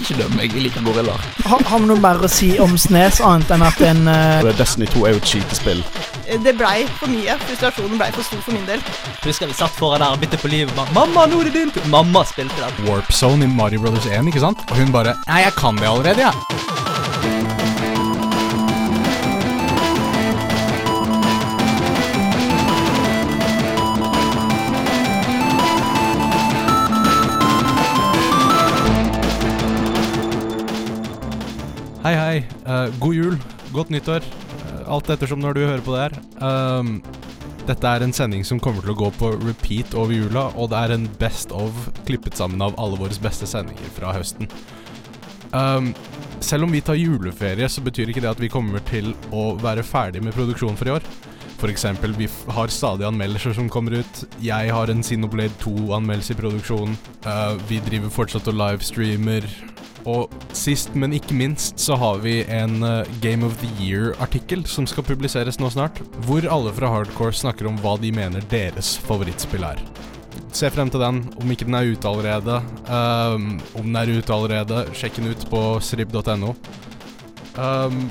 Ikke døm meg, jeg liker gorillaer. Har, har vi noe mer å si om Snes, annet enn at en uh... Destiny 2 er jo et skytespill. Det blei for mye. Frustrasjonen blei for stor for min del. Husker vi satt foran der og byttet på livet. 'Mamma, nå er det din tur!' Mamma spilte den. Warp Zone i Mario Brothers 1, ikke sant? Og hun bare Nei, jeg kan det allerede, jeg. Ja. Hei, hei. Uh, god jul. Godt nyttår. Uh, alt ettersom når du hører på det her. Um, dette er en sending som kommer til å gå på repeat over jula, og det er en best of klippet sammen av alle våre beste sendinger fra høsten. Um, selv om vi tar juleferie, så betyr ikke det at vi kommer til å være ferdig med produksjonen for i år. Eksempel, vi har stadig anmeldelser som kommer ut. Jeg har en Sinoblade 2-anmeldelse i produksjonen. Uh, vi driver fortsatt og livestreamer. Og sist, men ikke minst, så har vi en uh, Game of the Year-artikkel som skal publiseres nå snart, hvor alle fra Hardcore snakker om hva de mener deres favorittspill er. Se frem til den, om ikke den er ute allerede. Um, om den er ute allerede, sjekk den ut på srib.no. Um,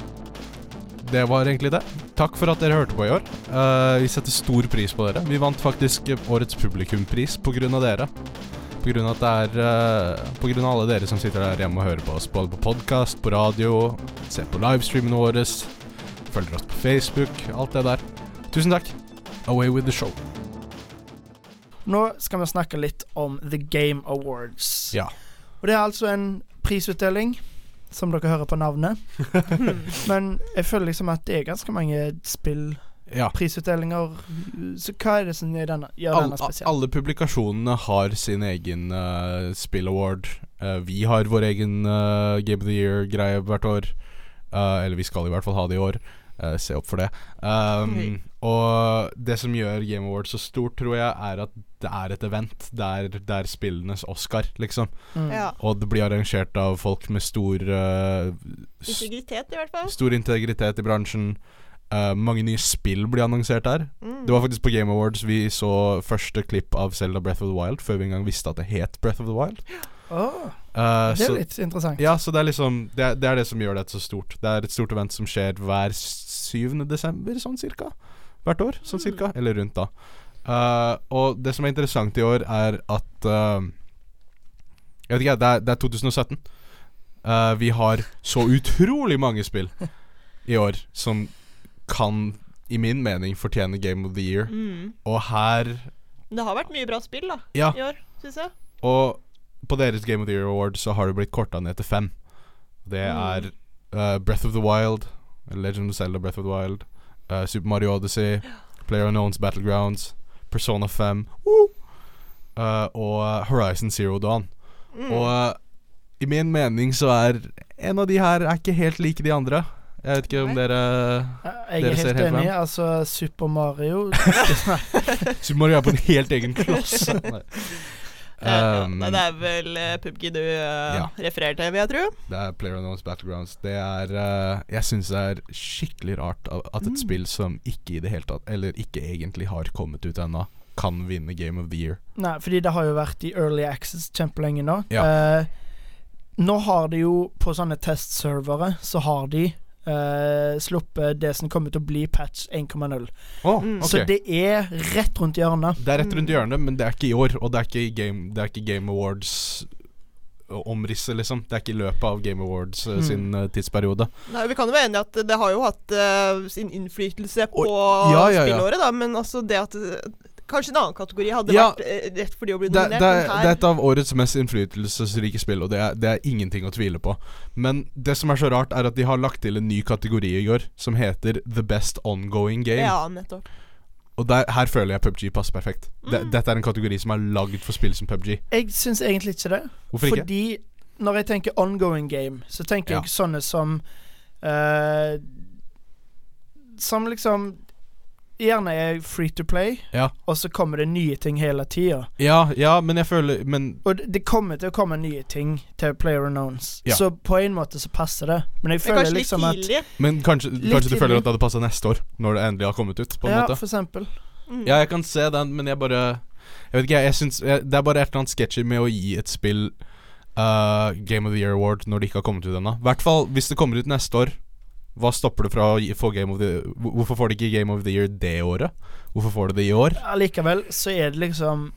det var egentlig det. Takk for at dere hørte på i år. Uh, vi setter stor pris på dere. Vi vant faktisk årets publikumpris av dere. Av at det er uh, På grunn av alle dere som sitter der hjemme og hører på oss, både på podkast, på radio, ser på livestreamene våre, følger oss på Facebook, alt det der. Tusen takk. Away with the show. Nå skal vi snakke litt om The Game Awards. Ja. Og det er altså en prisutdeling, som dere hører på navnet. Men jeg føler liksom at det er ganske mange spillprisutdelinger. Ja. Så hva er det som gjør denne, gjør All, denne spesiell? alle publikasjonene har sin egen uh, spill-award. Uh, vi har vår egen uh, Game of the Year-greie hvert år. Uh, eller vi skal i hvert fall ha det i år. Uh, se opp for det. Um, Oi. Og det som gjør Game Awards så stort, tror jeg, er at det er et event. Det er, det er spillenes Oscar, liksom. Mm. Ja. Og det blir arrangert av folk med stor uh, Integritet, i hvert fall. Stor integritet i bransjen. Uh, mange nye spill blir annonsert der. Mm. Det var faktisk på Game Awards vi så første klipp av Zelda Breath of the Wild, før vi engang visste at det het Breath of the Wild. Åh, Uh, det er så, litt interessant. ja, så det er liksom det er, det er det som gjør dette så stort. Det er et stort event som skjer hver 7. desember, sånn cirka. Hvert år, sånn cirka. Eller rundt da. Uh, og det som er interessant i år, er at uh, Jeg vet ikke, det er, det er 2017. Uh, vi har så utrolig mange spill i år som kan, i min mening, fortjene Game of the Year. Mm. Og her Det har vært mye bra spill da Ja. i år, syns jeg. Og på deres Game of the Year Award så har det blitt korta ned til fem. Det Mm. er uh, Breath of the Wild, Legend of Zelda Breath of the Wild, uh, Super Mario Odyssey, Player Unknowns Battlegrounds, Persona 5 uh, og uh, Horizon Zero Dawn. Mm. Og i min mening så er en av de her er ikke helt like de andre. Jeg vet ikke om dere Jeg Dere er ser helt helt enig. hvem? Altså, Super Mario Super Mario er på en helt egen kloss. Nei. Eh, ja, Um, nei, det er vel uh, PubG du uh, ja. refererer til, vil jeg tro. Det er Player Unknowns Battlegrounds. Det er uh, Jeg syns det er skikkelig rart at et Mm. spill som ikke i det hele tatt Eller ikke egentlig har kommet ut ennå, kan vinne Game of the Year. Nei, fordi det har jo vært i Early Access kjempelenge nå. Ja. Uh, nå har de jo på sånne testservere Så har de eh, sluppet det som kommer til å bli patch 1,0. Oh, okay. Så det er rett rundt hjørnet. Det er rett rundt hjørnet, men det er ikke i år. Og det er ikke Game, det er ikke game Awards omrisset, liksom. Det er ikke i løpet av Game Awards eh, Mm. sin uh, tidsperiode. Nei, vi kan jo være enige at det har jo hatt uh, sin innflytelse på ja, ja, ja. spillåret, da, men altså det at uh, Kanskje en annen kategori hadde Ja. vært uh, rett for de å bli Det, det, er, det er et av årets mest innflytelsesrike spill, og det er, det er ingenting å tvile på. Men det som er så rart, er at de har lagt til en ny kategori i går, som heter The Best Ongoing Game. Ja, nettopp. Og der, her føler jeg PubG passer perfekt. Det, Mm. dette er en kategori som er lagd for spill som PubG. Jeg syns egentlig ikke det. Hvorfor ikke? Fordi når jeg tenker ongoing game, så tenker Ja. jeg sånne som uh, Som liksom gjerne er free to play, Ja. og så kommer det nye ting hele tida. Ja, ja, men jeg føler Men Og det, det kommer til å komme nye ting til Player Unknowns, Ja. så på en måte så passer det. Men jeg føler liksom at. Men kanskje, kanskje du føler at det hadde passa neste år, når det endelig har kommet ut? På en Ja, måte for eksempel. Mm. Ja, jeg kan se den, men jeg bare Jeg vet ikke, jeg, jeg syns Det er bare et eller annet sketchy med å gi et spill uh, Game of the Year Award når det ikke har kommet ut ennå. I hvert fall hvis det kommer ut neste år. Hva stopper det fra å få Game of the Year? Hvorfor får de ikke Game of the Year det året? Hvorfor får de det i år? Allikevel så er det liksom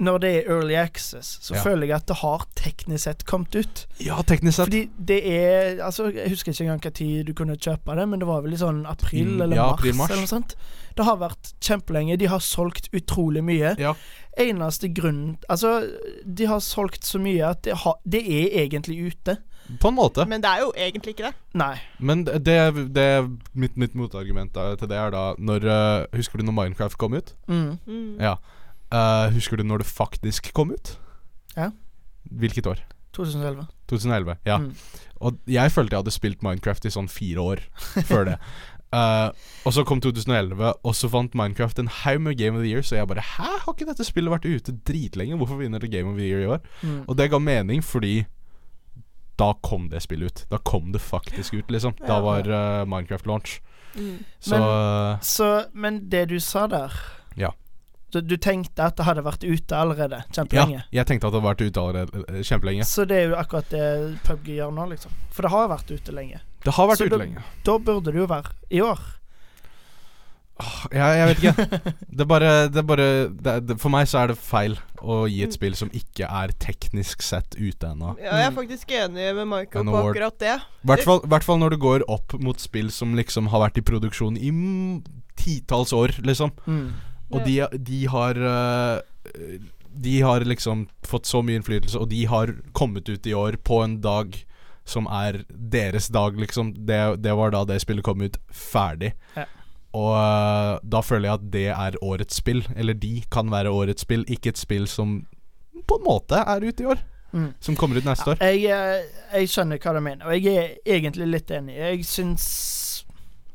Når det er early access, så Ja. føler jeg at det har teknisk sett kommet ut. Ja, teknisk sett. Fordi det er Altså, jeg husker ikke engang hva tid du kunne kjøpe det, men det var vel i sånn april Mm, eller ja, mars, april, mars. eller noe sånt. Det har vært kjempelenge. De har solgt utrolig mye. Ja. Eneste grunn Altså, de har solgt så mye at det, har, det er egentlig ute. På en måte. Men det er jo egentlig ikke det. Nei. Men det, det mitt, mitt motargument da- til det er da når uh, Husker du når Minecraft kom ut? Mm. Mm. Ja. Uh, husker du når det faktisk kom ut? Ja. Hvilket år? 2011. 2011. Ja. Mm. Og jeg følte jeg hadde spilt Minecraft i sånn fire år før det. Uh, og så kom 2011, og så vant Minecraft en haug med Game of the Year. Så jeg bare Hæ, har ikke dette spillet vært ute dritlenge? Hvorfor vinner det Game of the Year i år? Mm. Og det ga mening fordi da kom det spillet ut. Da kom det faktisk ut, liksom. Da var uh, Minecraft launch. Mm. Så Men- eh, Så, men det du sa der Ja. du, du tenkte at det hadde vært ute allerede ja, jeg tenkte at det hadde vært ute allerede eh, kjempelenge. Så det er jo akkurat det PubG gjør nå, liksom. For det har vært ute lenge. Det har vært Så ute lenge. Da burde det jo være i år. Åh, Jeg, vet ikke. Det er bare, det er bare det er, det, For meg så er det feil å gi et spill som ikke er teknisk sett ute ennå. Ja, jeg er faktisk enig med Michael på akkurat det. I hvert fall når det går opp mot spill som liksom har vært i produksjon i mm, titalls år, liksom. Mm. Og de, de har øh, De har liksom fått så mye innflytelse, og de har kommet ut i år på en dag som er deres dag, liksom. Det, det var da det spillet kom ut ferdig. Ja. Og uh, da føler jeg at det er årets spill. Eller de kan være årets spill, ikke et spill som på en måte er ute i år. Mm. Som kommer ut neste år. Jeg, eh, jeg skjønner hva du mener, og jeg er egentlig litt enig. Jeg syns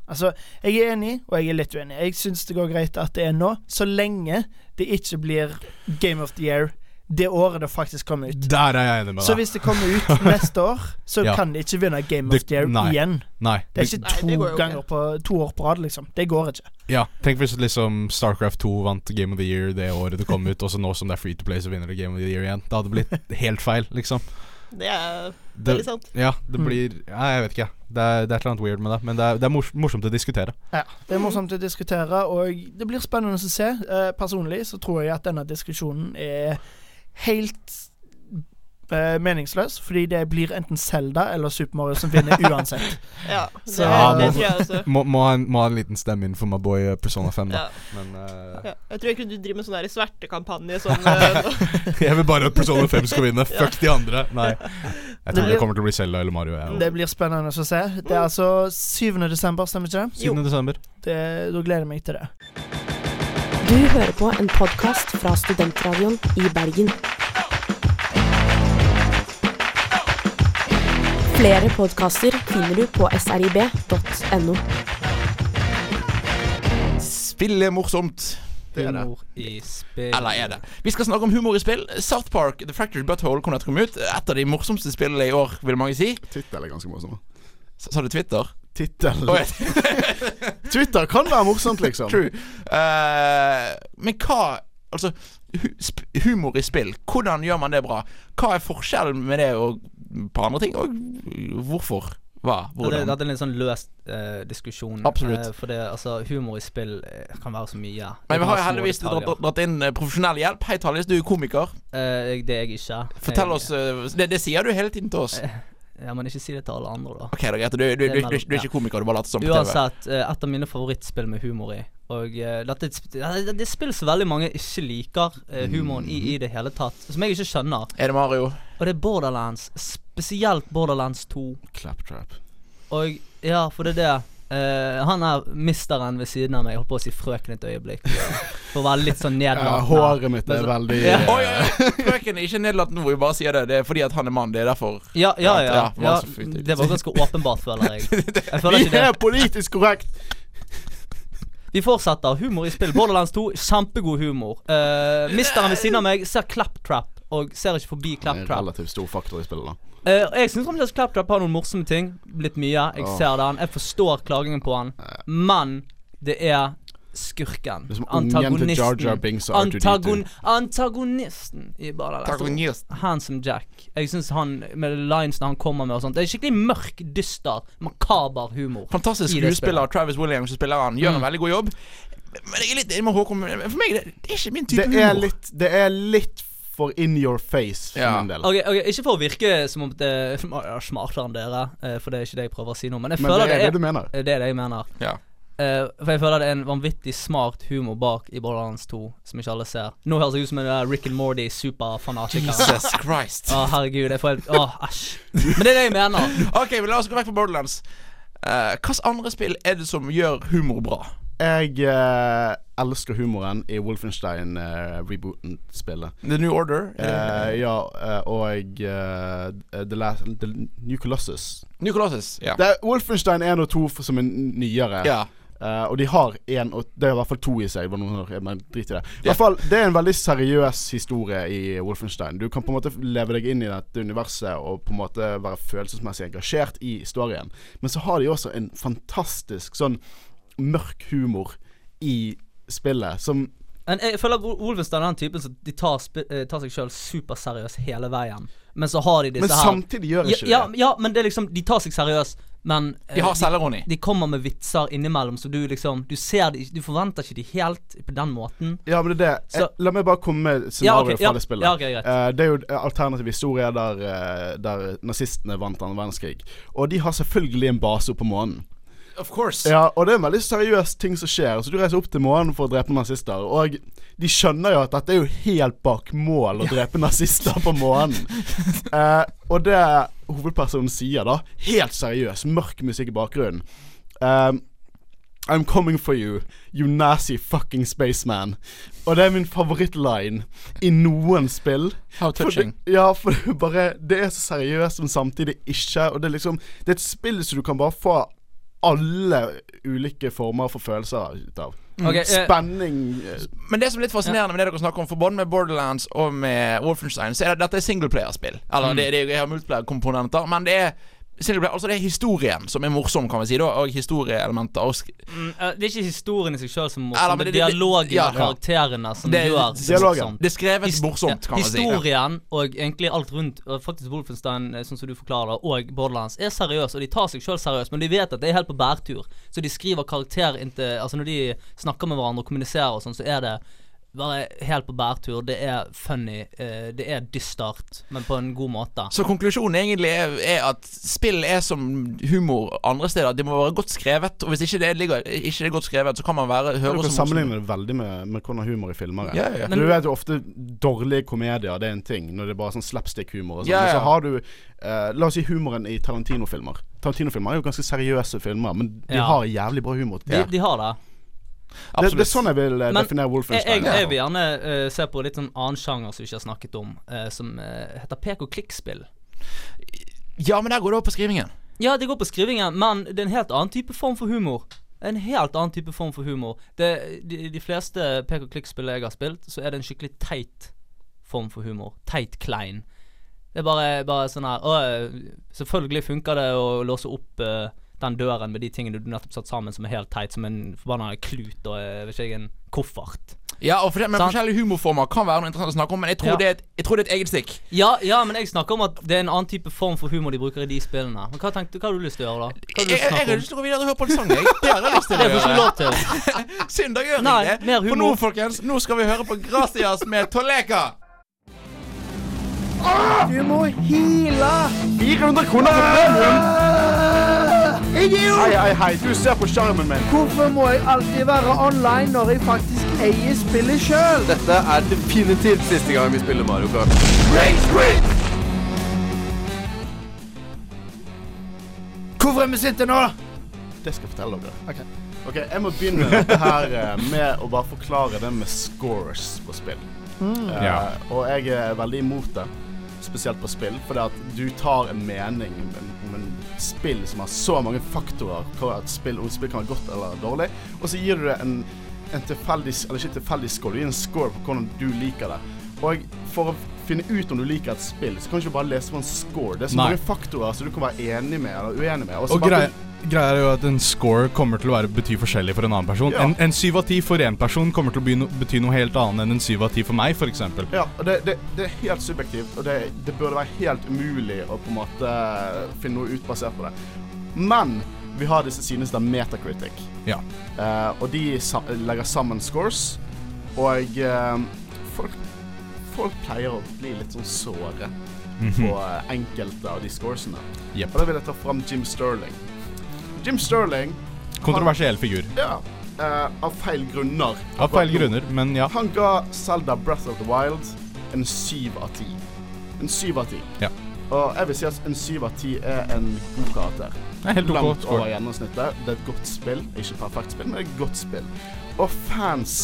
Altså, jeg er enig, og jeg er litt uenig. Jeg syns det går greit at det er nå, så lenge det ikke blir Game of the Year det året det faktisk kommer ut. Der er jeg enig med Så hvis det kommer ut neste år, så Ja. kan de ikke vinne Game of the Year nei. igjen. Nei. Det er ikke Nei, to det går ganger på to år på rad, liksom. Det går ikke. Ja, tenk hvis liksom Starcraft 2 vant Game of the Year det året det kom ut, og så nå som det er free to play, så vinner det Game of the Year igjen. Det hadde blitt helt feil, liksom. Det er veldig sant. ja, det Mm. blir ja, Jeg vet ikke. Det er, det er et eller annet weird med det, men det er, det er morsomt å diskutere. Ja, Det er morsomt å diskutere, og det blir spennende å se. Eh, personlig så tror jeg at denne diskusjonen er helt eh, meningsløs, fordi det blir enten Zelda eller Super Mario som vinner uansett. Ja, det, Så- det tror jeg også. Må, må, ha en, må ha en liten stemme inn for my boy eh, Persona 5, da. Ja. Men uh, Ja. Jeg tror egentlig du driver med sånn svertekampanje sånn jeg vil bare at Persona 5 skal vinne. Fuck de andre. Nei. Jeg tror det kommer til å bli Zelda eller Mario. Ja. Det blir spennende å se. Det er altså 7. desember, stemmer ikke det? 7. desember. det? Da gleder jeg meg til det. Du hører på en podkast fra Studentradioen i Bergen. Flere podkaster finner du på srib.no. Spill er morsomt. Det er det. Humor i spill. Eller er det? Vi skal snakke om humor i spill. South Park, The Fractured Butthole, kom nettopp ut. Et av de morsomste spillene i år, vil mange si. Tittel er ganske morsom. Sa du Twitter? Tittel. Twitter kan være morsomt, liksom. True. Uh, men hva Altså, hu sp humor i spill, hvordan gjør man det bra? Hva er forskjellen med det og på andre ting, og hvorfor? Hva? Ja, det, Hvordan? dette er en litt sånn løs uh, diskusjon. Absolutt. Uh, for det, altså, humor i spill eh, kan være så mye. Det Men vi har jo heldigvis dratt, dratt inn eh, profesjonell hjelp. Hei, Tallis, du er komiker. Eh, det er jeg ikke. Fortell jeg, oss eh, det, det sier du hele tiden til oss. Ja, Men ikke si det til alle andre, da. Ok, da greit. Du, du, du, du, er ikke komiker, du bare later som på TV. Uansett, eh, et av mine favorittspill med humor i. Og eh, dette er et spill som veldig mange ikke liker eh, humoren i i det hele tatt. Som jeg ikke skjønner. Er det Mario? Og det er Borderlands. Spesielt Borderlands 2. Claptrap. Og ja, for det er det. Eh, han er misteren ved siden av meg. Jeg holdt på å si frøken et øyeblikk. For å være litt sånn Ja, håret mitt er veldig Ja. oh, oi, oi. Frøken er ikke nedlatt nå, vi bare sier det. Det er fordi at han er mann. Det er derfor. Ja, ja, ja. Ja, ja, det var ganske åpenbart, føler jeg. Jeg føler Vi ikke det. er politisk korrekt! Vi fortsetter. Humor i spill. Borderlands 2, kjempegod humor. Uh, misteren ved siden av meg ser Claptrap, og ser ikke forbi Det er en relativt stor faktor i spillet, da. Eh, jeg syns fremdeles Claptrap har noen morsomme ting. Litt mye. Jeg oh. ser den. Jeg forstår klagingen på han. Men det er skurken. Det er til Jar Jar Binks og R2D2. Antagon, antagonisten i. Antagonist. Handsome Jack. Jeg syns han med linesene han kommer med og sånt Det er skikkelig mørk, dyster, makaber humor. Fantastisk skuespiller Travis Williams som spiller han. Gjør en Mm. veldig god jobb. Men jeg er litt enig med Håkon. For meg det, det er ikke min type Det er humor. litt, det er litt for in your face for Ja. min del. Ok, ok, Ikke for å virke som om det er smartere enn dere, eh, for det er ikke det jeg prøver å si nå, men jeg Men føler det er det det du mener. er Det er det jeg mener. Ja. Uh, for jeg føler det er en vanvittig smart humor bak i Borderlands 2, som ikke alle ser. Nå høres jeg ut som en uh, Rick and Mordy superfanatiker. Jesus Christ. Å, herregud. Jeg får helt Å, æsj. Men det er det jeg mener. Ok, men La oss gå vekk fra Borderlands. Uh, Hvilke andre spill er det som gjør humor bra? Jeg eh, elsker humoren i Wolfenstein-rebooten-spillet. The New Order? Uh, ja, uh, og The, Last, The New Colossus. New Colossus? Ja. Det er Wolfenstein 1 og 2 for- som er nyere. ja. Og de har en og Det er i hvert fall to i seg. Men drit i det. I hvert fall, Det er en veldig seriøs historie i Wolfenstein. Du kan på en måte leve deg inn i dette universet og på en måte være følelsesmessig engasjert i historien. Men så har de også en fantastisk sånn mørk humor i spillet som Men jeg føler Wolfenstein er den typen som de tar, eh, tar seg sjøl superseriøst hele veien. Men så har de disse Men her samtidig gjør de ikke ja, det. ja, men det er liksom De tar seg seriøst, men eh, De har selvironi. de kommer med vitser innimellom, så du liksom Du ser de Du forventer ikke de helt på den måten. Ja, men det er det. Så- Eh, La meg bare komme med scenarioet Ja, okay, fra ja, det spillet. ja, okay, greit. Eh, det er jo alternativ historie der, eh, der nazistene vant annen verdenskrig. Og de har selvfølgelig en base oppe på månen. Of course. Ja, og det er en veldig seriøs ting som skjer. Så du reiser opp til månen for å drepe nazister. Og de skjønner jo at dette er jo helt bak mål å drepe nazister på månen. Eh, og det hovedpersonen sier, da, helt seriøs, mørk musikk i bakgrunnen eh, I'm coming for you, you nazi fucking spaceman. Og det er min favorittline i noen spill. How For touching. det, ja, for det er bare Det er så seriøst, men samtidig ikke. Og det er liksom Det er et spill som du kan bare få alle ulike former for følelser ut av. Okay, eh, Spenning eh, Men det som er litt fascinerende med det dere snakker om, for både med Borderlands og med Wolfenstein, så er det dette er singleplayerspill. Eller det, det er multiplayer-komponenter, men det er altså det er historien som er morsom, kan vi si, da, og historieelementer. Og Mm, eh, det er ikke historien i seg selv som er morsom, det det- er det- dialogen ja, og karakterene som Det gjør det morsomt. det er skrevet morsomt, kan man si. Historien og egentlig alt rundt, og faktisk Wolfenstein, eh, sånn som du forklarer, og Borderlands, er seriøs, og de tar seg sjøl seriøst, men de vet at det er helt på bærtur. Så de skriver karakter inntil Altså når de snakker med hverandre og kommuniserer og sånn, så er det bare helt på bærtur. Det er funny, eh, det er dystert, men på en god måte. Så konklusjonen egentlig er, er at spill er som humor andre steder. Det må være godt skrevet. Og hvis ikke det, ligger, ikke det er godt skrevet, så kan man være Du høre kan som sammenligne det veldig med, med hvordan humor i filmer er. Ja, ja. Du vet jo ofte dårlige komedier, det er en ting. Når det er bare sånn slapstick-humor og sånn. Ja, Men ja. så har du eh, La oss si humoren i Tarantino-filmer. Tarantino-filmer er jo ganske seriøse filmer, men de Ja. har jævlig bra humor. De, de har det. Det, det er sånn jeg vil eh, Men definere Wolfenstein. jeg, jeg vil gjerne uh, se på litt sånn annen sjanger som vi ikke har snakket om, uh, som uh, heter pek og klikk-spill. Ja, men der går det over på skrivingen. Ja, det går på skrivingen, men det er en helt annen type form for humor. En helt annen type form for humor. Det, de, de fleste pek og klikk-spill jeg har spilt, så er det en skikkelig teit form for humor. Teit klein. Det er bare, bare sånn her Å, selvfølgelig funker det å låse opp eh, den døren med de tingene du nettopp satt sammen som er helt teit, som en forbanna klut og eh, ikke en koffert. Ja, og for, men sånn. Forskjellige humorformer kan være noe interessant å snakke om, men jeg tror, Ja. det, er et, jeg tror det er et eget stikk. Ja, ja, men jeg snakker om at det er en annen type form for humor de bruker i de spillene. Men hva, tenkte, hva har du lyst til å gjøre, da? Hva har du lyst til å jeg jeg, jeg har lyst til å gå videre og høre på en sang, jeg. Det har jeg lyst til å ikke gjøre. Synd, jeg gjør Nei, jeg det. mer For nå, folkens, nå skal vi høre på Gracias med Toleka. Du må hile! 400 kroner for premium! Hei, hei, hei, du ser på skjermen min. Hvorfor må jeg alltid være online når jeg faktisk eier spillet sjøl? Dette er definitivt siste gang vi spiller Mario Kart. Hvorfor er vi sinte nå? Det skal jeg fortelle dere. Ok, Jeg må begynne dette her eh, med å bare forklare det med scores på spill. Eh, Ja. Og jeg er veldig imot det, spesielt på spill, fordi at du tar en mening om en spill som har så mange faktorer, på et spill, om spill kan være godt eller dårlig, og så gir du det en, en tilfeldig, eller ikke tilfeldig score, du gir en score på hvordan du liker det. Og for å finne ut om du liker et spill, så kan du ikke bare lese på en score. Det er så Nei. mange faktorer som du kan være enig med eller uenig med. så Og bare- greia, er jo at en score kommer til å være, bety forskjellig for en annen person. Ja. En, en 7 av 10 for én person kommer til å no, bety noe helt annet enn en 7 av 10 for meg, f.eks. Ja, det, det, det er helt subjektivt, og det, det burde være helt umulig å på en måte finne noe ut basert på det. Men vi har disse sidene som Metacritic, Ja. uh, og de sa legger sammen scores, og uh, folk, folk pleier å bli litt sånn såre på eh, enkelte av de scoresene. Yep. Og da vil jeg ta fram Jim Sterling. Jim Sterling, Kontroversiell figur. ja, Uh, av feil grunner. Av feil grunner, men ja. Han ga Zelda Breath of the Wild en syv av ti. En syv av ti. Ja. Og jeg vil si at en syv av ti er en god karakter. Er Langt score. over gjennomsnittet. Det er et godt spill. Ikke perfekt spill, men et godt spill. Og fans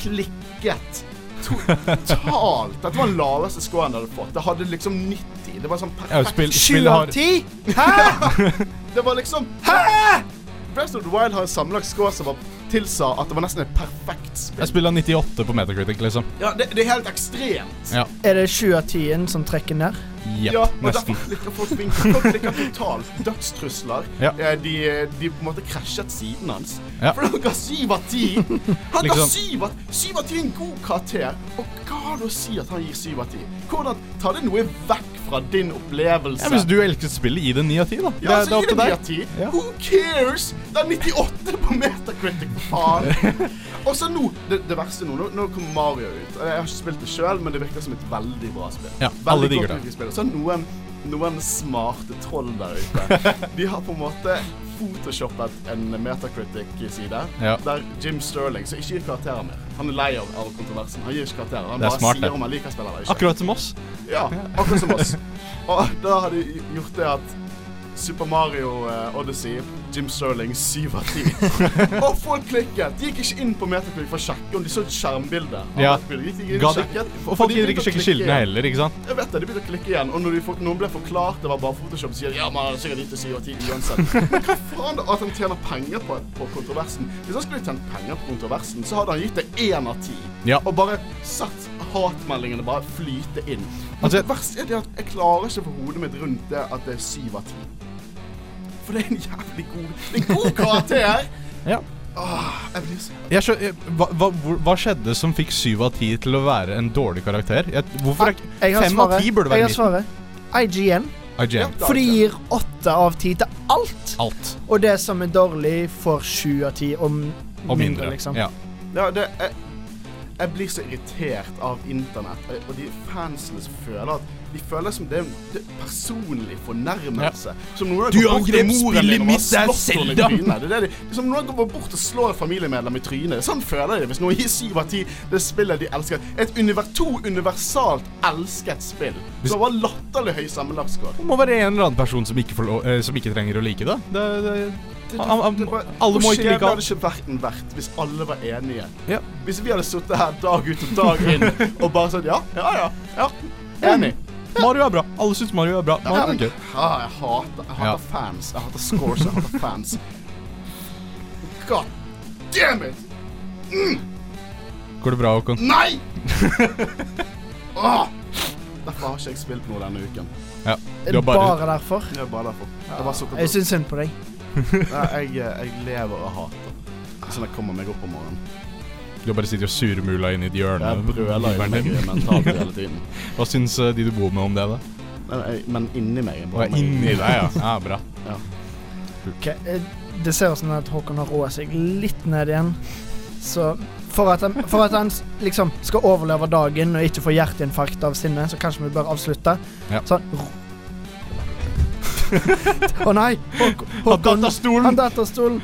klikket totalt. Dette var den laveste scoren jeg hadde fått. Det hadde liksom 90. Det var sånn perfekt. spill, Sju spillet av har ti? Hæ? Det var liksom Hæ?! Breath of the Wild har en sammenlagt score som var tilsa at det var nesten et perfekt spill. Jeg spiller 98 på Metacritic, liksom. Ja, det, det er helt ekstremt. Ja. Er det sju av ti-en som trekker ned? Yep, Ja, og nesten. derfor klikker folk vinker. Folk klikker totalt. Dødstrusler. Ja. Eh, De, de på en måte krasjet siden hans. Ja. For han ga syv av ti. Han ga syv av syv av ti er en god karakter. Og hva har det å si at han gir syv av ti? Hvordan tar det noe vekk fra din opplevelse? Ja, hvis du elsket spillet, gi det 9 av 10, da. Det, Ja, det så er opp det til 9 deg. av 10. Ja. Who cares? Det er 98 på Metacritic, faen. Og så nå, det, det verste nå, nå, nå kommer Mario ut. Jeg har ikke spilt det sjøl, men det virker som et veldig bra spill. Ja, veldig alle digger det. spill. Så noen, noen smarte troll der ute, de har på en måte photoshoppet en Metacritic-side Ja. der Jim Sterling, som ikke gir karakterer mer Han er lei av, av kontroversen. Han gir ikke karakterer. Han bare smart, sier det. om han liker spillet eller ikke. Akkurat som oss. Ja, akkurat som oss. Og da har de gjort det at Super Mario eh, Odyssey, Jim Sterling, 7 av 10. og folk klikket. De gikk ikke inn på Metacritic for å sjekke om de så et skjermbilde. Ja. Og folk de gidder ikke sjekke kildene heller, ikke sant? Jeg vet det, de begynte å klikke igjen. Og når de folk, noen ble forklart det var bare Photoshop, sier de ja, man har sikkert gitt det 7 av 10 uansett. Men hva faen at han tjener penger på, på kontroversen? Hvis han skulle tjent penger på kontroversen, så hadde han gitt det 1 av 10. Ja. Og bare satt hatmeldingene bare flyte inn. Altså, det verste er det at jeg klarer ikke å få hodet mitt rundt det at det er 7 av 10. For det er en jævlig god Det er en god karakter! Ja. Åh, jeg blir så Jeg skjø jeg- hva, hva, hva skjedde som fikk 7 av 10 til å være en dårlig karakter? Jeg, hvorfor er ikke 5 av. 10 burde Jeg har svaret. IGN. IGN. Ja. For de gir åtte av ti til alt. Alt. Og det som er dårlig, får sju av ti og Og mindre, mindre. liksom. Ja. Ja, det jeg, jeg blir så irritert av internett og de fansene som føler at de føler som det er en er personlig fornærmelse. Som noen har gått bort til moren din og er slått henne i trynet. Det er det de, som noen går bort og slår et familiemedlem i trynet. Sånn føler de hvis noen gir syv av ti det spillet de elsker. Et univers, to universalt elsket spill. Som var latterlig høy sammenlagtskår. Må være en eller annen person som ikke, får lov, eh, som ikke trenger å like det, det Det- Han- han- det var- alle må ikke like alt. hadde ikke verden vært hvis alle var enige. Ja. Hvis vi hadde sittet her dag ut og dag inn og bare sagt ja, ja, ja, ja enig. Mario er bra. Alle syns Mario er bra. Ja, Mario er gøy. Ja, jeg hater, jeg hater Ja. fans. Jeg hater scores, jeg hater fans. God damn it! Går det bra, Håkon? Nei! oh. Derfor har ikke jeg spilt noe denne uken. Ja. Er Du det har bare bare derfor? Det er bare derfor. Jeg, Jeg syns synd på deg. Nei, jeg, jeg lever og hater. Sånn jeg kommer meg opp om morgenen. Du bare sitter og surmuler inn i et hjørne. Jeg brøler jo meg mentalt hele tiden. Hva syns eh, de du bor med om det, da? Men, jeg, men inni meg jeg Å, brøler meg. inni deg, ja. ja. Bra. Ok, eh, Det ser ut som at Håkon har roet seg litt ned igjen. Så for at, han, for at han s- liksom skal overleve dagen og ikke få hjerteinfarkt av sinne, så kanskje vi bør avslutte. Ja. Sånn ro- Å nei! Håkon, Han Håkon stolen. Han stolen.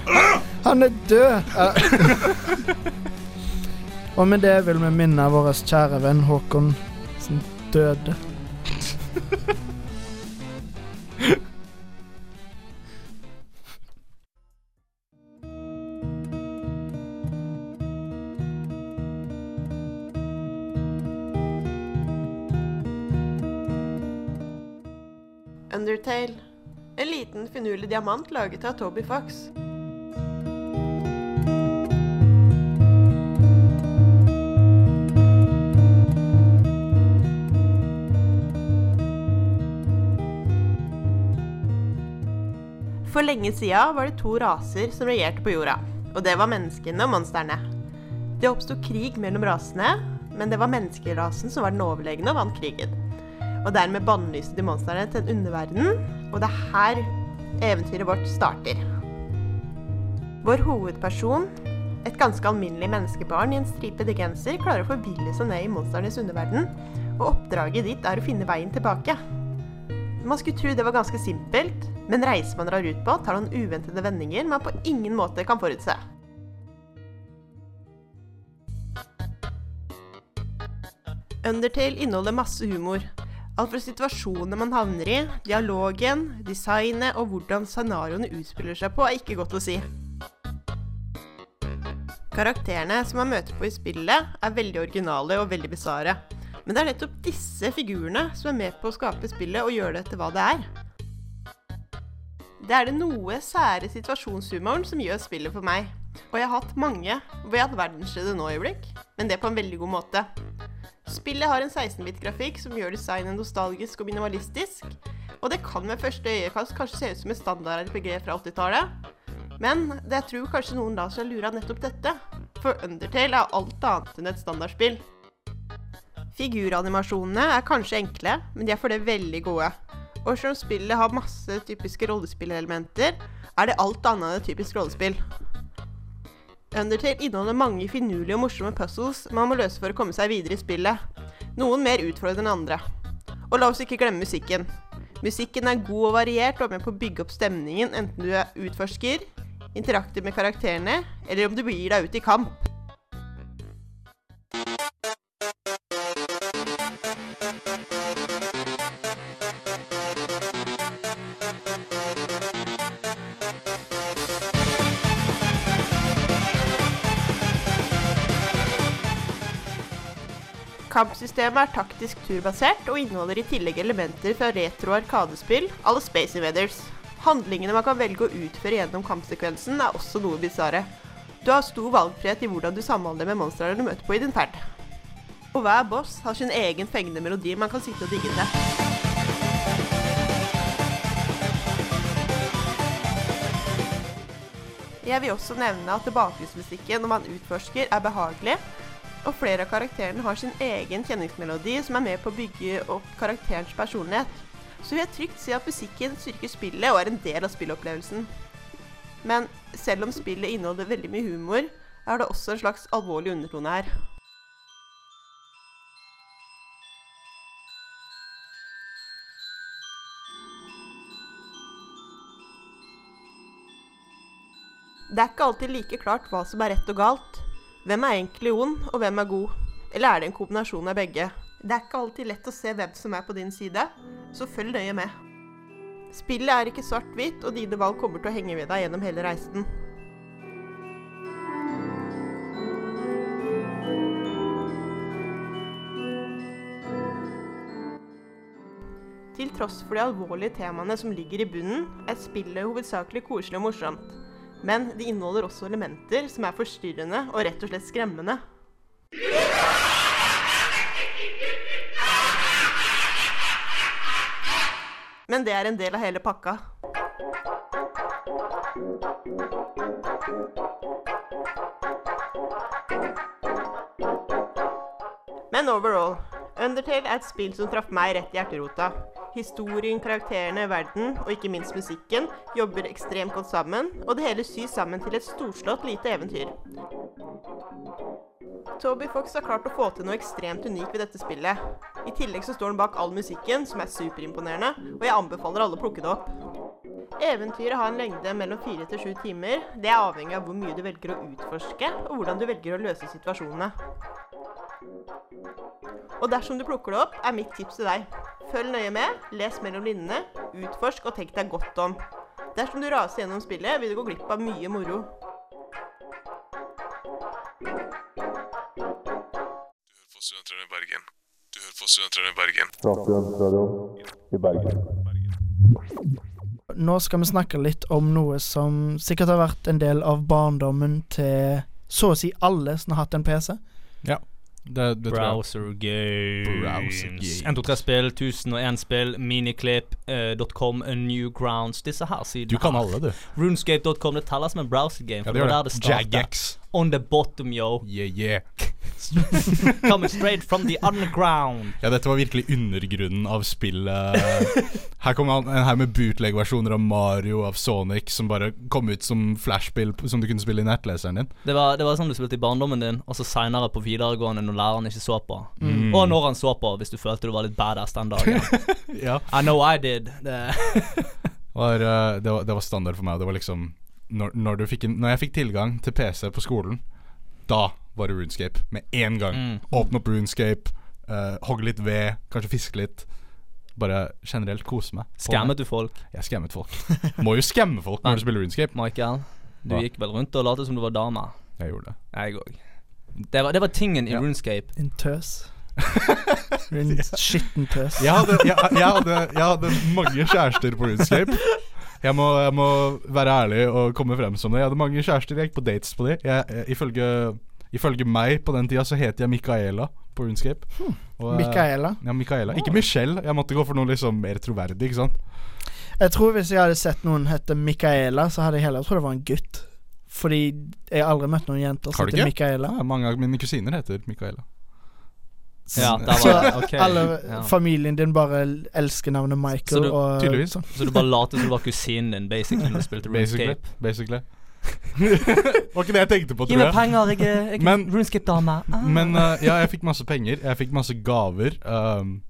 Han er død! Og med det vil vi minne vår kjære venn Håkon som døde. Undertale. En liten finurlig diamant laget av Toby Fox. For lenge sida var det to raser som regjerte på jorda. Og det var menneskene og monstrene. Det oppsto krig mellom rasene, men det var menneskerasen som var den overlegne og vant krigen. Og dermed bannlyste de monstrene til en underverden, og det er her eventyret vårt starter. Vår hovedperson, et ganske alminnelig menneskebarn i en stripet genser, klarer å forville seg ned i monsternes underverden, og oppdraget ditt er å finne veien tilbake. Man skulle tro det var ganske simpelt, men reisen man drar ut på, tar noen uventede vendinger man på ingen måte kan forutse. Undertale inneholder masse humor. Alt fra situasjonene man havner i, dialogen, designet og hvordan scenarioene utspiller seg på, er ikke godt å si. Karakterene som man møter på i spillet, er veldig originale og veldig bisarre. Men det er nettopp disse figurene som er med på å skape spillet og gjøre det til hva det er. Det er det noe sære situasjonshumoren som gjør spillet for meg. Og jeg har hatt mange hvor jeg har hatt verdensstedet nå-øyeblikk, men det på en veldig god måte. Spillet har en 16-bit-grafikk som gjør designet nostalgisk og minimalistisk. Og det kan ved første øyekast kanskje se ut som et standard RPG fra 80-tallet. Men det jeg tror kanskje noen lar seg lure av nettopp dette. For Undertale er alt annet enn et standardspill. Figuranimasjonene er kanskje enkle, men de er for det veldig gode. Og selv om spillet har masse typiske rollespillelementer, er det alt annet enn et typisk rollespill. Undertale inneholder mange finurlige og morsomme puzzles man må løse for å komme seg videre i spillet. Noen mer utfordrende enn andre. Og la oss ikke glemme musikken. Musikken er god og variert og er med på å bygge opp stemningen enten du er utforsker, interakter med karakterene, eller om du begir deg ut i kamp. Kampsystemet er taktisk turbasert og inneholder i tillegg elementer fra retro arkadespill à la Space Invaders. Handlingene man kan velge å utføre gjennom kampsekvensen, er også noe bisarre. Du har stor valgfrihet i hvordan du samhandler med monstrene du møter på i din ferd. Og hver boss har sin egen fengende melodi man kan sitte og digge til. Jeg vil også nevne at tilbakehusmusikken når man utforsker, er behagelig, og flere av karakterene har sin egen kjenningsmelodi som er med på å bygge opp karakterens personlighet. Så vil jeg trygt si at musikken styrker spillet og er en del av spillopplevelsen. Men selv om spillet inneholder veldig mye humor, er det også en slags alvorlig undertone her. Det er ikke alltid like klart hva som er rett og galt. Hvem er egentlig ond, og hvem er god? Eller er det en kombinasjon av begge? Det er ikke alltid lett å se hvem som er på din side, så følg nøye med. Spillet er ikke svart-hvitt, og dine valg kommer til å henge ved deg gjennom hele reisen. Til tross for de alvorlige temaene som ligger i bunnen, er spillet hovedsakelig koselig og morsomt. Men de inneholder også elementer som er forstyrrende og rett og slett skremmende. Men det er en del av hele pakka. Men overall, Undertale er et spill som traff meg rett i hjerterota. Historien, karakterene, verden og ikke minst musikken jobber ekstremt godt sammen, og det hele sys sammen til et storslått lite eventyr. Toby Fox har klart å få til noe ekstremt unikt ved dette spillet. I tillegg så står han bak all musikken, som er superimponerende, og jeg anbefaler alle å plukke det opp. Eventyret har en lengde mellom fire til sju timer. Det er avhengig av hvor mye du velger å utforske, og hvordan du velger å løse situasjonene. Og dersom du plukker det opp, er mitt tips til deg. Følg nøye med, les mellom linjene, utforsk og tenk deg godt om. Dersom du raser gjennom spillet, vil du gå glipp av mye moro. på Studentradioen i Bergen. Du hører på Studentradioen i Bergen. Studentradioen i Bergen. Nå skal vi snakke litt om noe som sikkert har vært en del av barndommen til så å si alle som har hatt en PC. Ja. Det, det. Browser games. Browser games. 123-spill, 1001 spill, miniclip.com, uh, Newgrounds. Disse her sidene. Du kan alle, du. RuneScape.com det teller som en browser game. Ja, det det gjør On the bottom, yo. Yeah, yeah. Coming straight from the underground. Ja, dette var virkelig undergrunnen av spillet. Her kom en her med bootleg-versjoner av Mario, av Sonic, som bare kom ut som flashspill som du kunne spille i nettleseren din. Det var, det var sånn du spilte i barndommen din, og så seinere på videregående når læreren ikke så på. Mm. Og når han så på, hvis du følte du var litt badass den dagen. Ja. I know I did. Det. var, eh, det, var, det var standard for meg. Det var liksom når, når, du fikk en, når jeg fikk tilgang til PC på skolen, da var det Runescape. Med en gang. Mm. Åpne opp Runescape, uh, hogge litt ved, kanskje fiske litt. Bare generelt kose meg. Skammet du folk? Jeg skammet folk. Må jo skamme folk når du spiller Runescape. Michael, du Hva? gikk vel rundt og lot som du var dame? Jeg gjorde det. Jeg òg. Det, var- det var tingen i Ja. RuneScape. En tøs. En skitten tøs. Jeg hadde, jeg, jeg, hadde, jeg hadde mange kjærester på RuneScape. Jeg må, jeg må være ærlig og komme frem som det. Jeg hadde mange kjærester, jeg gikk på dates på de. Jeg, jeg, ifølge, ifølge meg på den tida så het jeg Micaela på RuneScape. Og, eh, Micaela. Ja, Micaela. Ikke Michelle. Jeg måtte gå for noe liksom mer troverdig, ikke sant. Jeg tror hvis jeg hadde sett noen hete Micaela, så hadde jeg heller trodd det var en gutt. Fordi jeg har aldri møtt noen jenter som heter? Micaela. Ja, mange av mine kusiner heter Micaela. Ja, Så var det. Ok. alle Ja. familien din bare elsker navnet Så Michael. du- og, sånn. Så du bare later som du var kusinen din, basically, når du spilte RuneScape? Basically. var ikke det jeg tenkte på, tror jeg. Gi meg penger, jeg er RuneScape-dame. Ah. Men uh, ja, jeg fikk masse penger. Jeg fikk masse gaver. Um,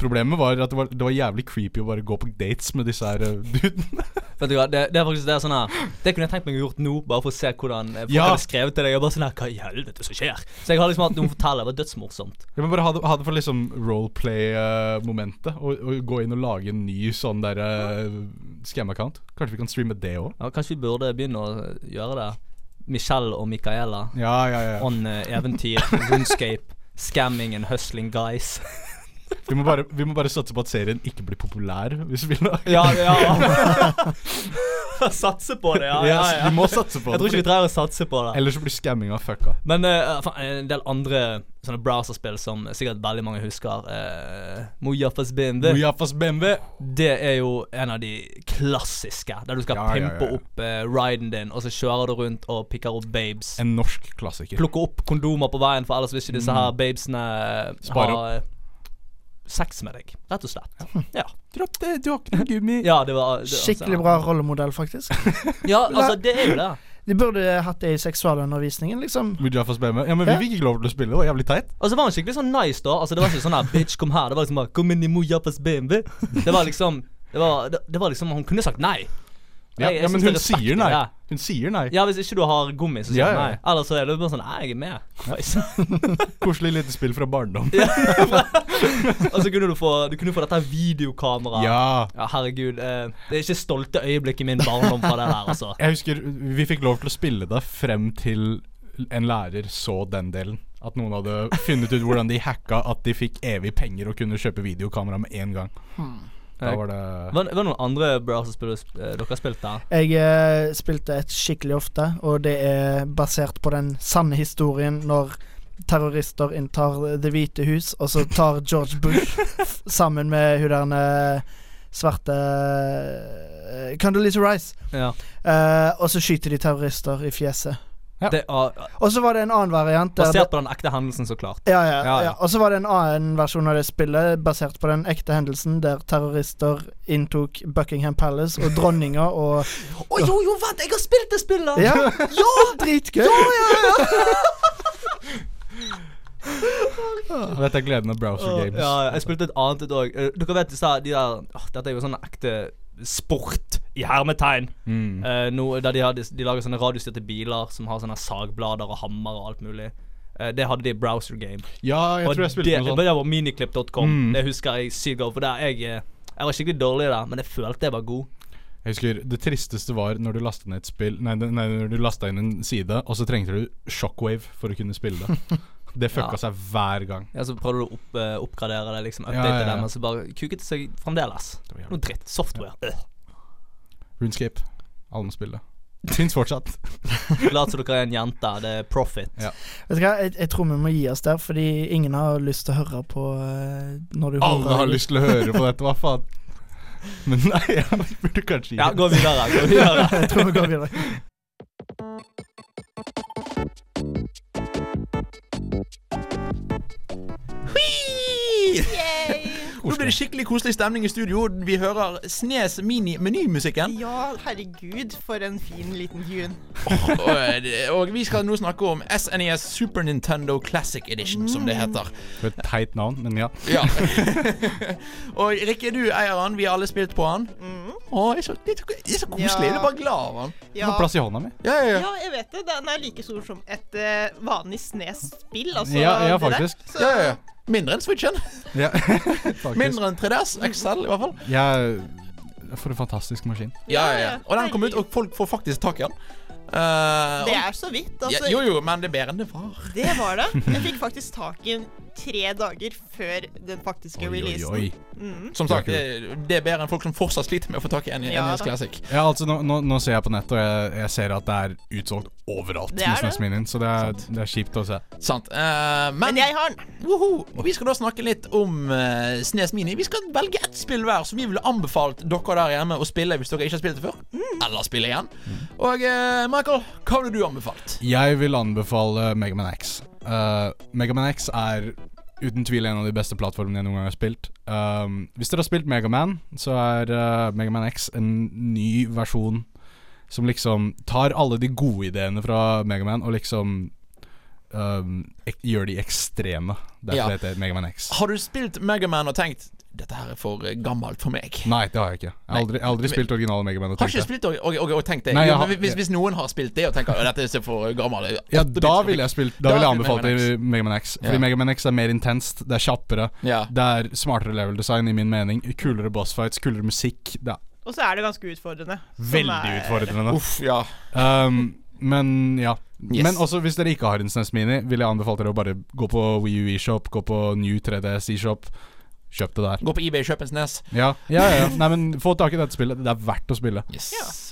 problemet var at det var, det var jævlig creepy å bare gå på dates med disse her uh, dudene. Vet du hva, det, det er faktisk det er sånn her Det kunne jeg tenkt meg å gjort nå, bare for å se hvordan eh, folk Ja. hadde skrevet til deg. Og bare sånn her Hva i helvete som skjer? Så jeg har liksom hatt noen fortelle. Det var dødsmorsomt. Jeg må bare ha det, ha det for liksom roleplay-momentet. og, og gå inn og lage en ny sånn der uh, scam-account. Kanskje vi kan streame det òg? Ja, kanskje vi burde begynne å gjøre det. Michelle og Micaela Ja, ja, ja. on uh, eventyr, RuneScape, scamming and hustling guys. Vi må, bare, vi må bare satse på at serien ikke blir populær. Hvis vi vil Ja, ja. satse på det, ja. ja, ja. vi må satse på det. Jeg tror ikke vi trenger å satse på det. Ellers så blir skamminga fucka. Men uh, en del andre sånne browserspill som sikkert veldig mange husker. Uh, Mojafas BMW. Mojafas BMW. Det er jo en av de klassiske. Der du skal Ja, pimpe ja. opp uh, riden din, og så kjører du rundt og pikker opp babes. En norsk klassiker. Plukker opp kondomer på veien, for ellers vil ikke disse her babesene eh, Spare eh, sex med deg. Rett og slett. Ja. Dropp det, du har ikke noe gummi. Ja, det var det, Skikkelig altså, bra rollemodell, faktisk. Ja, altså, det er jo det. De burde hatt det i seksualundervisningen, liksom. Mujafas med? Ja, men vi fikk ikke lov til å spille. Det var jævlig teit. Og så var hun skikkelig sånn nice, da. Altså Det var ikke sånn her Bitch, kom her. Det var liksom bare Kom inn i Mujafas BMW. Det var liksom Det var, det, det var liksom Hun kunne sagt nei. Ja, Jeg- jeg ja, men hun er sier nei. det. Hun sier nei. Ja, hvis ikke du har gummi, så sier Ja, ja. nei. Ellers så er det bare sånn Nei, jeg er med. Koselig lite spill fra barndom. Og så kunne du få Du kunne få dette videokameraet. Ja. Ja, herregud. Eh, det er ikke stolte øyeblikk i min barndom fra det der, altså. Jeg husker vi fikk lov til å spille det frem til en lærer så den delen. At noen hadde funnet ut hvordan de hacka at de fikk evig penger og kunne kjøpe videokamera med en gang. Da var det Var var det noen andre browserspill eh, dere har spilt der? Jeg eh, spilte et skikkelig ofte, og det er basert på den sanne historien når terrorister inntar Det hvite hus, og så tar George Bush sammen med hun der eh, svarte uh, Condoleezza Rice. Ja. Eh, og så skyter de terrorister i fjeset. Det, og, Og så var det en annen variant. basert på den ekte hendelsen, så klart. Ja, ja, Ja, ja. ja. Og så var det en annen versjon av det spillet basert på den ekte hendelsen der terrorister inntok Buckingham Palace og dronninga og Å jo, jo, vent! Jeg har spilt det spillet! Ja! ja dritgøy! Dette er gleden av browser games. Ja, jeg spilte et annet et òg. Dere vet disse de der Dette er jo sånn ekte sport, i hermetegn. Mm. Eh, no, der de, hadde, de, lager sånne radiostyrte biler som har sånne sagblader og hammer og alt mulig. Eh, det hadde de i Browser Game. Ja, jeg og tror jeg spilte det, noe sånt. Det var miniclip.com. Mm. Det husker jeg sykt godt. For der jeg, eh, jeg var skikkelig dårlig der, men jeg følte jeg var god. Jeg husker Det tristeste var når du lasta ned et spill Nei, nei når du lasta inn en side, og så trengte du shockwave for å kunne spille det. Det fucka Ja. seg hver gang. Ja, Så prøvde du å opp, uh, oppgradere det, liksom update ja, ja. det, men så bare kuket det seg fremdeles. Det. Noe dritt. Software. RuneScape. Alle må spille. Fins fortsatt. Lat som dere er en jente. Det er profit. Ja. Vet du hva, jeg, jeg tror vi må gi oss der, fordi ingen har lyst til å høre på eh, når du Alle har lyst til å høre på dette, hva faen? Men nei, jeg burde kanskje gi Ja, gå videre. Gå videre. Jeg tror vi går videre. Blir det skikkelig koselig stemning i studio. Vi hører Snes Mini-menymusikken. Ja, herregud, for en fin liten tune. Og, og vi skal nå snakke om SNES Super Nintendo Classic Edition, som det heter. For et teit navn, men ja. Ja. og Rikke, du eier han. Vi har alle spilt på han. Å, det er så, det er så, det er så koselig. Ja. Du er bare glad av han. Du har plass i hånda mi. Ja, ja, ja. Ja, jeg vet det. Den er like stor som et uh, vanlig Snes-spill. Altså, Ja, ja, der. faktisk. Så, ja, ja, ja. Mindre enn Switchen. Ja, faktisk. Mindre enn 3DS. XL, i hvert fall. Ja, for en fantastisk maskin. Ja, ja, ja. Og den kom ut, og folk får faktisk tak i den. Eh, Det er så vidt. ja, Altså, Jo, jo, men det er bedre enn det var. Det var det. Jeg fikk faktisk tak i den tre dager før den faktiske Oi, oi, releasen. oi. Mhm. Som sagt, det, det er bedre enn folk som fortsatt sliter med å få tak i en Ja, NES. Classic. Ja, altså nå, nå, nå ser jeg på nettet, og jeg, jeg ser at det er utsolgt overalt. Det er det. SNES så det er, det er kjipt å se. Sant. Uh, men Men jeg har den. Woho! Og vi skal da snakke litt om uh, Snes Mini. Vi skal velge ett spill hver som vi ville anbefalt dere der hjemme å spille hvis dere ikke har spilt det før. Eller spille igjen. Og uh, Michael, hva ville du anbefalt? Jeg vil anbefale Megaman X. Uh, Megaman X er uten tvil en av de beste plattformene jeg noen gang har spilt. Um, hvis dere har spilt Megaman, så er uh, Megaman X en ny versjon som liksom tar alle de gode ideene fra Megaman og liksom um, gjør de ekstreme. Derfor Ja. heter det Megaman X. Har du spilt Megaman og tenkt dette her er for eh, gammelt for meg? Nei, det har jeg ikke. Jeg har aldri, aldri Nei. spilt originale Megaman. Og Har ikke spilt og, og, og, og tenkt det? Nei, jo, har- men hvis, hvis noen har spilt det og tenker at dette er for gammelt Ja, da ville jeg spilt Da ville jeg anbefalt Megaman det i Megaman X. Fordi Ja. Megaman X er mer intenst, det er kjappere, Ja. det er smartere level design i min mening. Kulere boss fights, kulere musikk. Det er Og så er det ganske utfordrende. veldig er- utfordrende. Uff, ja. Um, men ja. Yes. Men også hvis dere ikke har en SNES Mini, vil jeg anbefale dere å bare gå på Wii U eShop, gå på New 3DS eShop. Kjøp det der. Gå på eBay, kjøp en Snes. Ja, ja, ja. Nei, men få tak i dette spillet. Det er verdt å spille. Yes.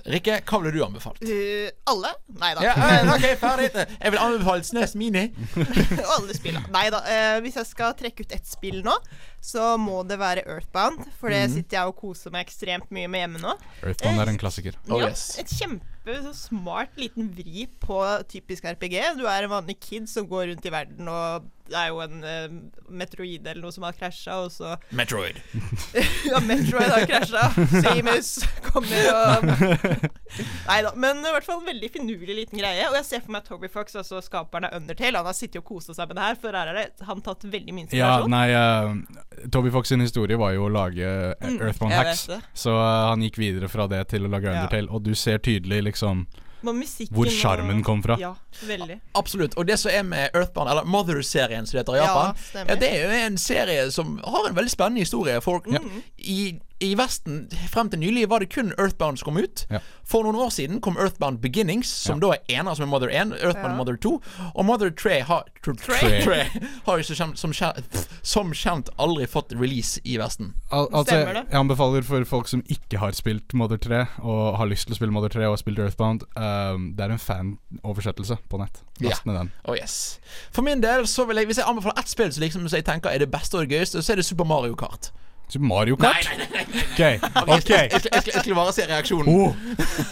Rikke, hva ville du anbefalt? Uh, alle? Nei da. Ja, eh, ok, ferdig. Jeg vil anbefale Snes Mini. alle spillene. Nei da. Uh, hvis jeg skal trekke ut ett spill nå, så må det være Earthbound. For det Mhm. sitter jeg og koser meg ekstremt mye med hjemme nå. Earthbound er en klassiker. Oh, ja, yes. Et kjempe så smart liten vri på typisk RPG. Du er en vanlig kid som går rundt i verden, og det er jo en uh, Metroid eller noe som har krasja, og så Metroid. Ja, Metroid har krasja. Samus kommer og Nei da. Men i hvert fall en veldig finurlig liten greie. Og jeg ser for meg Toby Fox, altså skaperen av Undertale. Han har sittet og kosa seg med det her, for her er det han tatt veldig mye Ja, nei uh, Toby Fox sin historie var jo å lage uh, Mm, Earthbound Hacks. Så uh, han gikk videre fra det til å lage Ja. Undertale, og du ser tydelig liksom hvor sjarmen kom fra. Ja, veldig. Absolutt. Og det som er med Earthbound, eller Mother-serien som det heter i Ja, Japan, stemmer. ja, det er jo en serie som har en veldig spennende historie. For Mm. i, i Vesten frem til nylig var det kun Earthbound som kom ut. Ja. For noen år siden kom Earthbound Beginnings, som da er ener som er Mother 1, Earthbound Ja. Mother 2. Og Mother 3 har, tr Tre. Tre har jo som, som, kjent, som kjent aldri fått release i Vesten. Al altså, jeg, jeg anbefaler for folk som ikke har spilt Mother 3, og har lyst til å spille Mother 3 og har spilt Earthbound, um, det er en fanoversettelse på nett. Last ned den. Oh yes For min del, så vil jeg hvis jeg anbefaler ett spill som liksom, som jeg tenker er det beste og det gøyeste, så er det Super Mario Kart. Super Mario Kart? Nei, nei, nei, nei. Ok, Jeg, ok. jeg, jeg, jeg, jeg skulle bare se reaksjonen. Oh.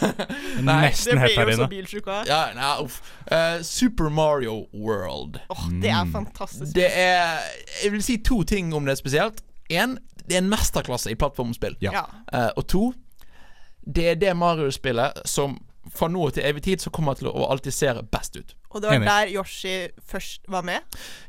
Nei, Nesten blir her inne. Ja, nei, uff. Uh, Super Mario World. Åh, det er fantastisk. Det er Jeg vil si to ting om det spesielt. Én, det er en mesterklasse i plattformspill. Ja. Eh, og to, det er det Mario-spillet som fra nå til evig tid så kommer til å alltid se best ut. Og det var Enig. der Yoshi først var med.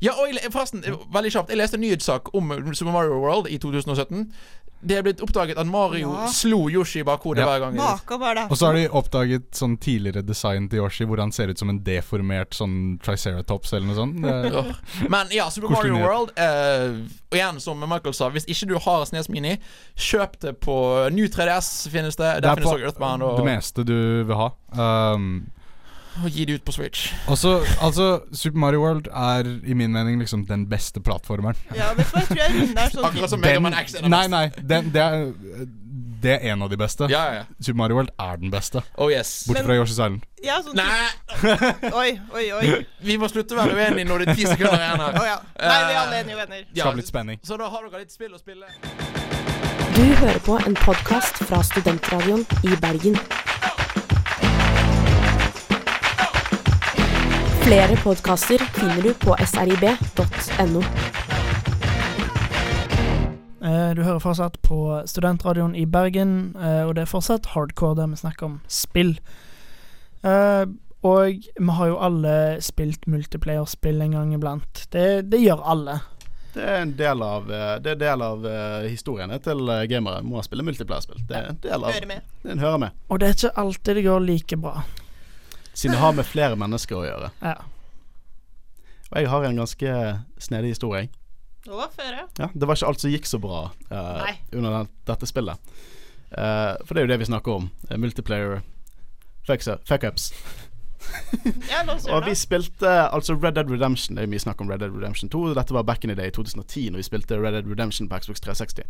Ja, og jeg, forresten, eh, veldig kjapt. Jeg leste en nyhetssak om Super Mario World i 2017. Det er blitt oppdaget at Mario Ja. slo Yoshi i bakhodet Ja. hver gang. Det. Og så har de oppdaget sånn tidligere design til Yoshi, hvor han ser ut som en deformert sånn Triceratops eller noe sånt. Det, Men ja, Super Mario. World eh, Og igjen, som Michael sa, hvis ikke du har Snes Mini, kjøp det på New 3DS finnes det. det Der er finnes på også Earthbound. det meste du vil ha. Um, og gi det ut på Switch. Også, altså, Super Mario World er i min mening liksom den beste plattformeren. Ja, vet du hva, jeg tror jeg runder sånn Akkurat som Den- Mega Man X er det Nei, nei. Den, det er, Det er en av de beste. Ja, ja. Super Mario World er den beste. Oh yes. Bortsett fra Yoshi's Island. Ja, sånn Nei, Oi, oi, oi. vi må slutte å være uenige når det er ti sekunder igjen her. Oh, ja. Nei, vi er alle enige venner. Ja, litt spenning. Så da har dere litt spill å spille. Du hører på en podkast fra Studentradioen i Bergen. Flere podkaster finner du på srib.no. Eh, Du hører fortsatt på Studentradioen i Bergen, eh, og det er fortsatt hardcore der vi snakker om spill. Eh, Og vi har jo alle spilt multiplayer-spill en gang iblant. Det, det gjør alle. Det er en del av, det del av historiene til gamere. Må spille multiplayer-spill. Det er en del av Hører med. Den hører med. Og det er ikke alltid det går like bra. Siden det har med flere mennesker å gjøre. Ja. Og jeg har en ganske snedig historie. Å, føre. Ja, det var ikke alt som gikk så bra uh, under den, dette spillet. Uh, for det er jo det vi snakker om. Uh, multiplayer fuckups. fuck-ups. Ja, Og vi spilte altså Red Dead Redemption. Det er mye snakk om Red Dead Redemption 2. Dette var back in the day, 2010, når vi spilte Red Dead Redemption på Xbox 360.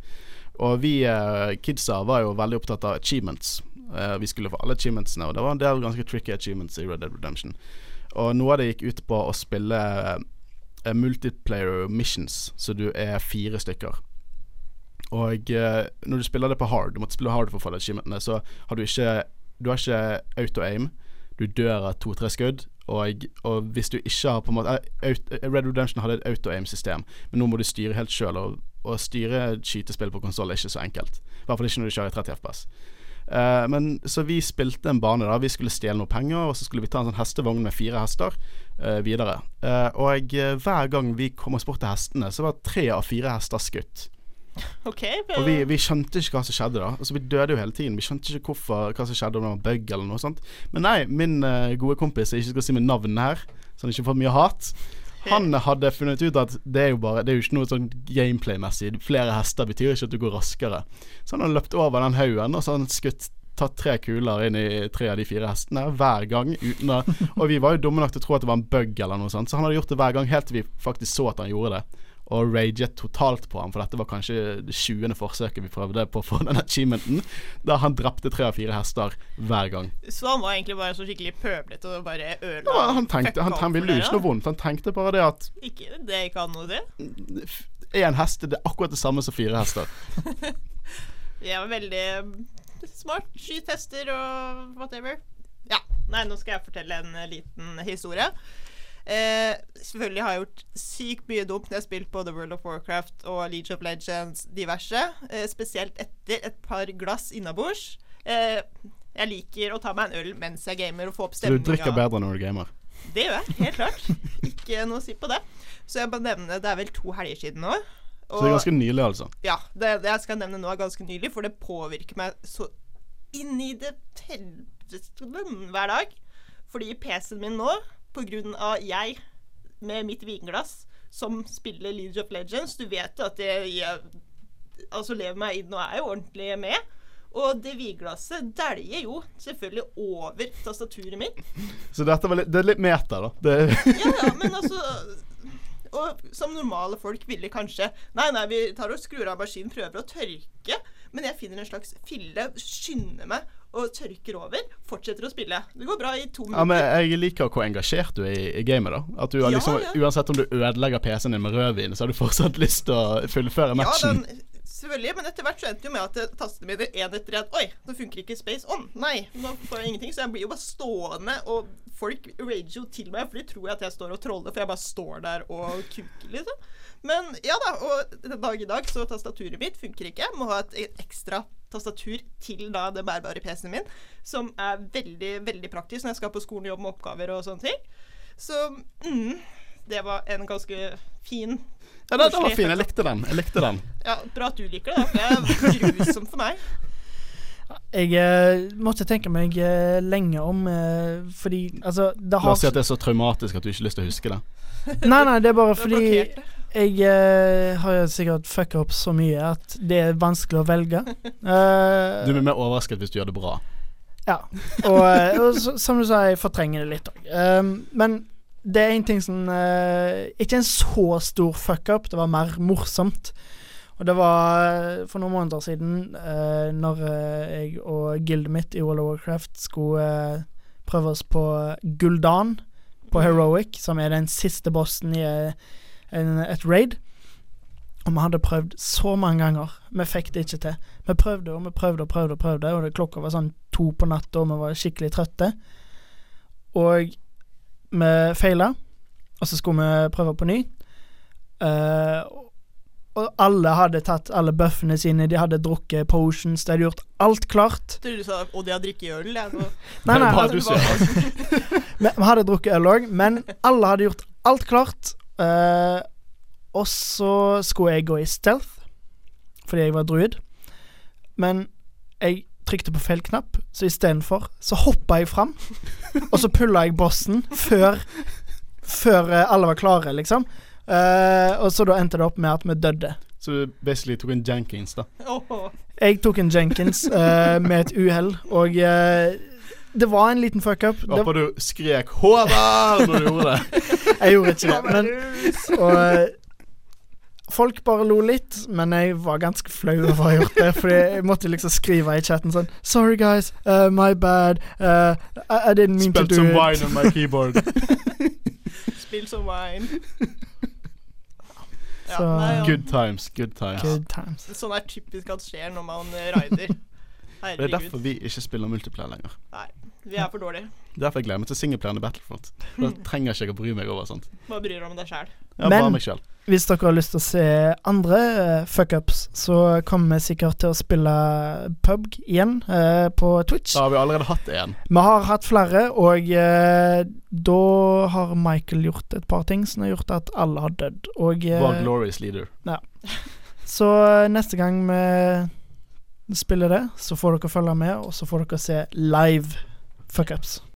Og vi uh, kidsa var jo veldig opptatt av achievements. Eh, vi skulle få alle achievementsene, og det var en del ganske tricky achievements i Red Dead Redemption. Og noe av det gikk ut på å spille eh, multiplayer missions, så du er fire stykker. Og eh, når du spiller det på hard, du måtte spille hard for å få de achievementene, så har du ikke Du har ikke auto-aim. Du dør av to-tre skudd. Og, og hvis du ikke har på en måte Red Redemption hadde et auto-aim-system, men nå må du styre helt sjøl. Og, å styre skytespill på konsoll er ikke så enkelt. I hvert fall ikke når du kjører i 30 FPS. Eh, men Så vi spilte en bane. da Vi skulle stjele noe penger, og så skulle vi ta en sånn hestevogn med fire hester uh, videre. Uh, og jeg, hver gang vi kom oss bort til hestene, så var tre av fire hester skutt. Okay, Og vi, vi skjønte ikke hva som skjedde da. Altså Vi døde jo hele tiden. Vi skjønte ikke hvorfor, hva som skjedde, om det var bug eller noe sånt. Men nei, min gode kompis, jeg ikke skal si med navn her, så han ikke får mye hat. Han hadde funnet ut at det er jo bare Det er jo ikke noe sånn gameplay-messig. Flere hester betyr ikke at du går raskere. Så han har løpt over den haugen, og så har han skutt tatt tre kuler inn i tre av de fire hestene hver gang. Uten å, og vi var jo dumme nok til å tro at det var en bug eller noe sånt, så han hadde gjort det hver gang helt til vi faktisk så at han gjorde det. Og raget totalt på ham, for dette var kanskje det 20. forsøket vi prøvde på å få den achievementen. Da han drepte tre av fire hester hver gang. Så han var egentlig bare så skikkelig pøblete og bare ødela Ja, han tenkte Han, han ville jo ikke noe vondt. Han tenkte bare det at. Ikke det ikke han noe til? én hest det er akkurat det samme som fire hester. Jeg var veldig smart. Skyt hester og whatever. Ja. Nei, nå skal jeg fortelle en liten historie. Eh, selvfølgelig har jeg gjort sykt mye dumt når jeg har spilt både World of Warcraft og League of Legends diverse. Eh, spesielt etter et par glass innabords. Eh, jeg liker å ta meg en øl mens jeg gamer og få opp stemninga. du drikker bedre når du gamer. Det gjør jeg, helt klart. Ikke noe å si på det. Så jeg bare nevne Det er vel to helger siden nå. Så det er ganske nylig, altså. Ja, det, det jeg skal nevne nå er ganske nylig, for det påvirker meg så inn i det hver dag. Fordi PC-en min nå, av jeg med mitt vinglass som spiller League of Legends Du vet jo at jeg, jeg altså lever meg inn og er jo ordentlig med. Og det vinglasset dæljer jo selvfølgelig over tastaturet mitt. Så dette var litt, det er litt meta, da. Det, Ja, ja, men altså Og som normale folk ville kanskje Nei, nei, vi tar og skrur av maskinen, prøver å tørke. Men jeg finner en slags fille, skynder meg og tørker over. Fortsetter å spille. Det går bra i to minutter. ja, men jeg liker hvor engasjert du er i, i gamet, da. At du har Ja, liksom, ja. Uansett om du ødelegger PC-en din med rødvin, så har du fortsatt lyst til å fullføre Ja, matchen. den, selvfølgelig, men etter hvert så endte jo med at tastene mine én etter én Oi, nå funker ikke Space On. Nei, nå får jeg ingenting. Så jeg blir jo bare stående, og folk rager jo til meg, for de tror at jeg står og troller, for jeg bare står der og kuker, liksom. Men ja da, og dag i dag så tastaturet mitt funker ikke. Jeg må ha et ekstra tastatur til da den bærbare PC-en min, som er veldig, veldig praktisk når jeg skal på skolen og jobbe med oppgaver og sånne ting. Så mm, det var en ganske fin Ja, den, den var fin. Jeg likte den. Jeg likte den. ja, Bra at du liker det. For det er grusomt for meg. Jeg eh, måtte tenke meg eh, lenge om, eh, fordi altså det La oss si at det er så traumatisk at du ikke har lyst til å huske det. Nei, nei, det er bare fordi blokkert jeg eh, har jo sikkert fucka opp så mye at det er vanskelig å velge. Eh, Du blir mer overrasket hvis du gjør det bra. Ja. Og, eh, og så, som du sa, jeg fortrenger det litt òg. men det er en ting som eh, Ikke en så stor fuck-up, det var mer morsomt. Og det var eh, for noen måneder siden, uh, når eh, jeg og gildet mitt i World of Warcraft skulle eh, prøve oss på Guldan på Heroic, som er den siste bossen i eh, en, et raid. Og vi hadde prøvd så mange ganger. Vi fikk det ikke til. Vi prøvde og vi prøvde og prøvde, og prøvde Og det, klokka var sånn to på natta, og vi var skikkelig trøtte. Og vi feila, og så skulle vi prøve på ny. Uh, og alle hadde tatt alle buffene sine, de hadde drukket potions, de hadde gjort alt klart. Du sa og de har drikket øl, jeg. Så. Nei, nei, altså, vi hadde drukket øl òg, men alle hadde gjort alt klart. Uh, og så skulle jeg gå i stealth, fordi jeg var druid. Men jeg trykte på feil knapp, så istedenfor så hoppa jeg fram. og så pulla jeg bossen før Før eh, alle var klare, liksom. Uh, og så da endte det opp med at vi døde. Så du basically tok en Jenkins, da. Åh. Jeg tok en Jenkins uh, med et uhell, og uh, det var en liten fuck-up. Håper du skrek 'Håvard' når du gjorde det. Jeg gjorde ikke det. Men, og folk bare lo litt, men jeg var ganske flau over å ha gjort det. Fordi jeg måtte liksom skrive i chatten sånn Sorry, guys. uh, my bad. Uh, I, I didn't mean Spilt to do some it. wine on my keyboard. Spill som wine. Ja, nei, ja. Good times, good times. Good times. Sånn er typisk at skjer når man rider. Herregud. Det er derfor vi ikke spiller multiplayer lenger. Nei, vi er for dårlige. Er Derfor jeg gleder meg til singleplayeren i Battlefront. Da trenger ikke å bry meg over sånt. Bare bryr deg om deg sjæl. Ja, Men- bare meg selv. Hvis dere har lyst til å se andre uh, fuckups, så kommer vi sikkert til å spille pub igjen eh, på Twitch. Da har vi allerede hatt en. Vi har hatt flere, og eh, da har Michael gjort et par ting som har gjort at alle har dødd. Og eh, Vår glorious leader. Ja. Så eh, neste gang vi spiller det, så får dere følge med, og så får dere se live fuckups.